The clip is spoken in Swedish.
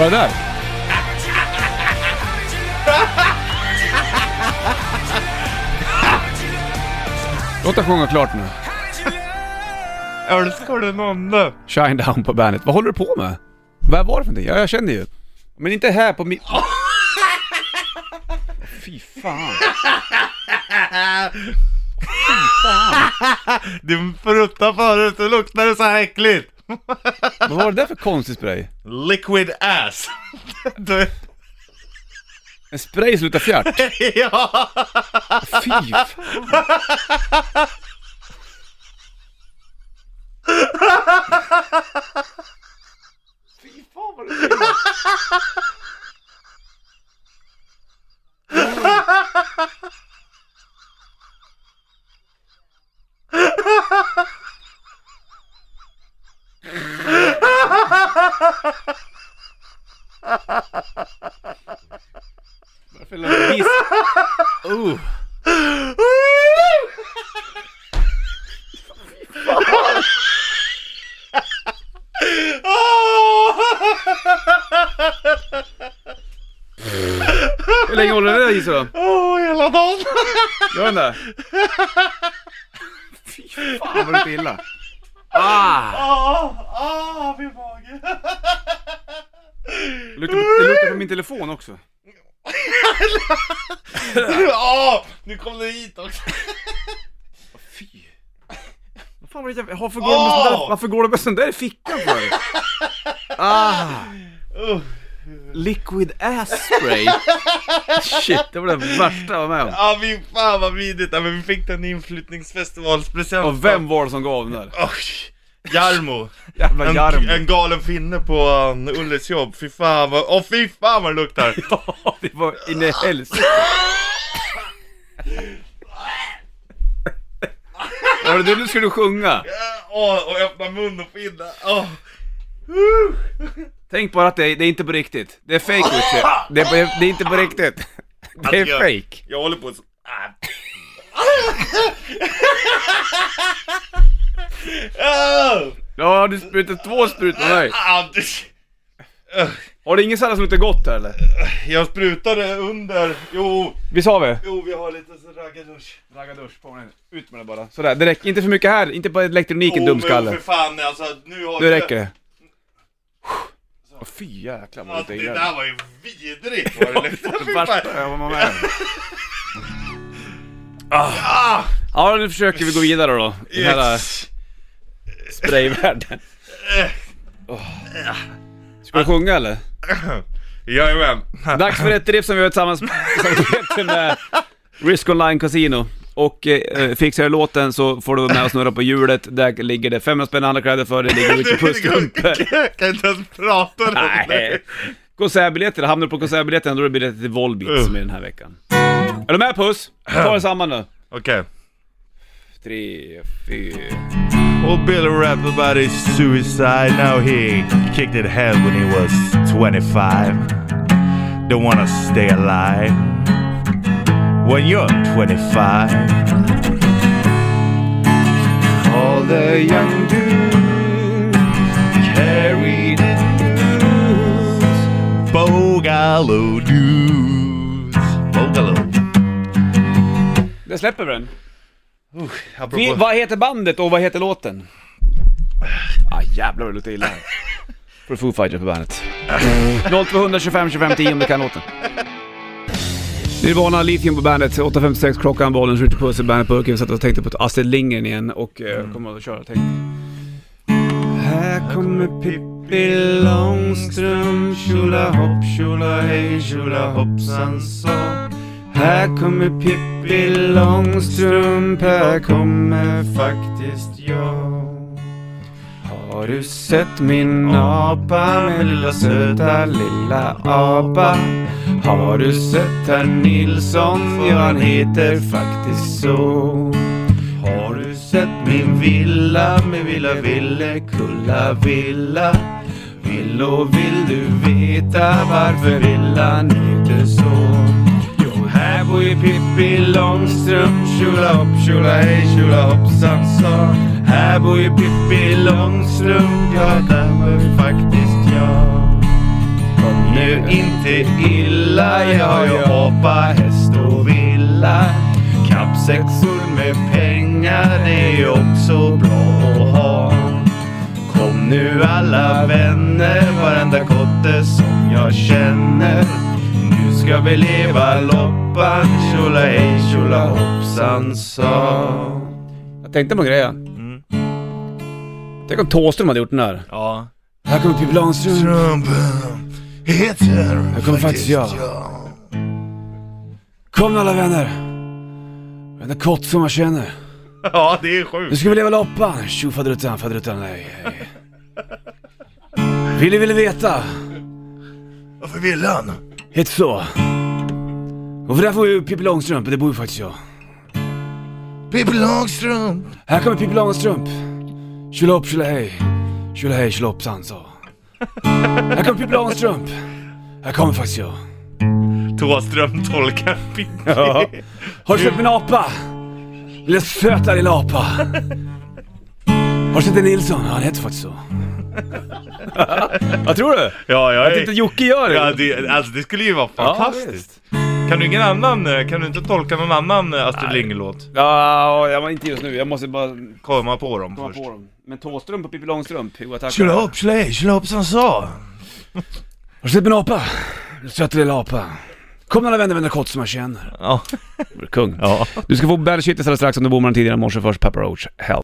Var det där? Låt den sjunga klart nu. Älskar du Nonne? Shine down på bandet. Vad håller du på med? Vad var det för någonting? Ja, jag känner ju. Men inte här på min... Fy fan. Du pruttade förut, det luktade så här äckligt. Vad var det där för konstig spray? Liquid ass. Du, En spray som luktar fjärt? ja. Fy fan. Fy fan vad det Du. Oh. Hur länge håller det där så då? Åh, hela dagen. Gör den det? Fy fan vad det illa. Ah! Åh, åh, min mage. Det luktar, på, det luktar på min telefon också. Åh, nu kom det hit också. Fy. Vad fan var det jag... Varför går, sån där, varför går det med sån där i fickan för? Ah! Uh. Liquid ass spray. Shit, det var det värsta jag var med om. Ja, fy fan vad vidrigt. Ja, men vi fick den inflyttningsfestivalspresent. Och vem var det som gav den där? Oj, Jarmo. Jävla En, Jarmo. en galen finne på um, Ulles jobb. Fy fan vad, åh fy fan vad det luktar. Ja, det var in i helsike. Var det det du skulle sjunga? Åh, och öppna mun och finna. Åh. Tänk bara att det är, det är inte på riktigt. Det är fake Richie. Det är, det är inte på riktigt. Det är jag- fake. Jag håller på att... Ah. Ah. Ja, du sprutat två sprutor på mig. Ah, Har du ingen sallad som luktar gott här eller? Jag sprutade under, jo, Visst har vi? jo vi har lite så raggardusch. Raggardusch på den. Ut med det bara. Sådär, det räcker. Inte för mycket här. Inte på elektroniken, Oh, dumskalle. för fan alltså, nu har Nu räcker det. Åh, fy jäklar vad Ja, det det luktar där illa. var ju vidrigt vad det luktade. Det Fy värsta fan. jag var med om. Ah, Ja, nu försöker vi gå vidare då. I den här yes. Sprayvärlden. Eh, Ska vi sjunga eller? Jajamän. Dags för ett drift som vi har tillsammans med Risk Online Casino. Och eh, fixar jag låten så får du vara med och snurra på hjulet. Där ligger det 500 spänn andra kläder för det ligger Richie Puss-strumpor. Jag kan inte ens prata om det. Nej. Konsertbiljetter, hamnar du på konsertbiljetten då är det biljetter till Volbeat som är den här veckan. Är du med Puss? Ta det samman nu. Okej. Tre, fyra... Well, Billy rapped about his suicide. Now he kicked it head when he was 25. Don't wanna stay alive when you're 25. All the young dudes carry the news. Boogaloo doos. Boogaloo. Det släpper vi den. Apropå... Vi, vad heter bandet och vad heter låten? Ah jävlar vad det luktar illa här. För Foo Fighters på bandet. 0200 25 25 10 om du kan låten. Nirvana, Lithium på bandet, 8.56 klockan, bollen skjuter puss i bandet på Vi satt och tänkte på Astrid Lindgren igen och mm. kommer att köra. Tänk. Här kommer Pippi Långstrump, tjolahopp, tjolahej, tjolahoppsan sa. Här kommer Pippi Långstrump, här kommer faktiskt jag. Har du sett min apa, min lilla söta lilla apa? Har du sett herr Nilsson, ja han heter faktiskt så. Har du sett min villa, min villa ville kulla villa? Vill och vill du veta varför villan här bor ju Pippi Långstrump, tjolahopp, tjolahej, tjolahoppsan sa. Här bor ju Pippi Långstrump, ja där bor faktiskt jag. Kom nu inte illa. Jag har ju apa, häst och villa. Kappsexor med pengar, det är också bra att ha. Kom nu alla vänner, varenda kotte som jag känner. Nu ska vi leva loppan, tjolahej tjolahoppsan sa. Jag tänkte på en grej. Mm. Tänk om Thåström hade gjort den där. Ja. Här kommer Pippi Långstrump. Trumpen heter Jag kommer faktiskt jag. Kom nu alla vänner. Varenda kott som man känner. Ja, det är Nu sjukt. ska vi leva loppan. Tjo faderuttan, faderuttan, nej. Ville ville veta. Varför vill han? Heter så. Och för där får ju Pippi Långstrump, det bor ju faktiskt jag. Pippi Långstrump. Här kommer Pippi Långstrump. Tjolahopp tjolahej. Tjolahej tjolahoppsan så. Här kommer Pippi Långstrump. Här kommer faktiskt jag. Thåström tolkar Pippi. Ja. Har du sett min apa? Lilla söta lilla apa. Har du sett en Nilsson? Ja, han heter faktiskt så. Vad tror du? Ja, jag Jag är... tänkte Jocke gör det. Ja, det, alltså det skulle ju vara Ja, fantastiskt. Kan du ingen annan, eh, kan du inte tolka någon annan eh, Astrid Lindgren-låt? Ja, jag var inte just nu. Jag måste bara Komma på dem komma först. på dem. Men Thåström på Pippi Långstrump, jo tack. Tjolahopp, tjolahej, tjolahoppsan sa. Har du sett min apa? Lilla söta lilla apa. Kom alla vänner, vänner kott som jag känner. Ja. Du är kung. ja. Du ska få Bad Shit istället strax om du bommade tidigare i morse först, Pepper Roach, Hell.